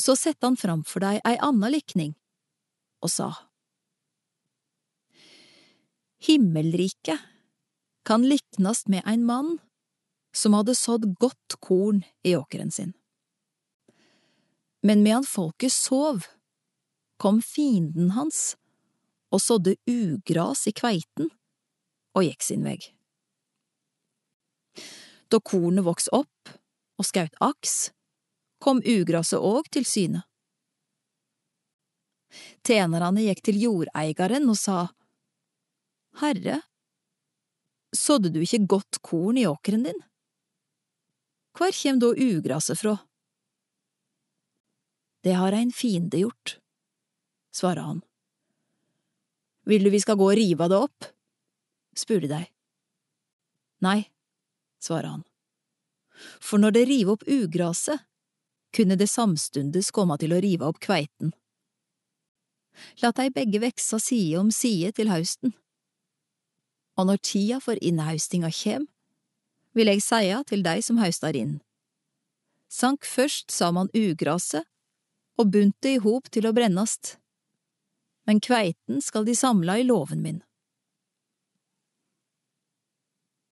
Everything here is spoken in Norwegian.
Så sette han fram for deg ei anna likning, og sa. Himmelriket kan liknast med ein mann som hadde sådd godt korn i åkeren sin. Men medan folket sov, kom fienden hans og sådde ugras i kveiten og gikk sin veg. Da kornet vokste opp og skaut aks, kom ugraset òg til syne. Tjenerne gikk til jordeigeren og sa, Herre, sådde du ikke godt korn i åkeren din? Hvor kjem da ugraset fra? Det har ein fiende gjort, svarer han. Vil du vi skal gå og rive det opp? spurte de. Nei, svarer han. For når det river opp ugraset, kunne det samstundes komme til å rive opp kveiten. La dei begge veksa side om side til hausten. Og når tida for innhaustinga kjem, vil eg seia til dei som haustar inn. Sank først saman ugraset og bunt det i hop til å brennast, men kveiten skal de samla i låven min.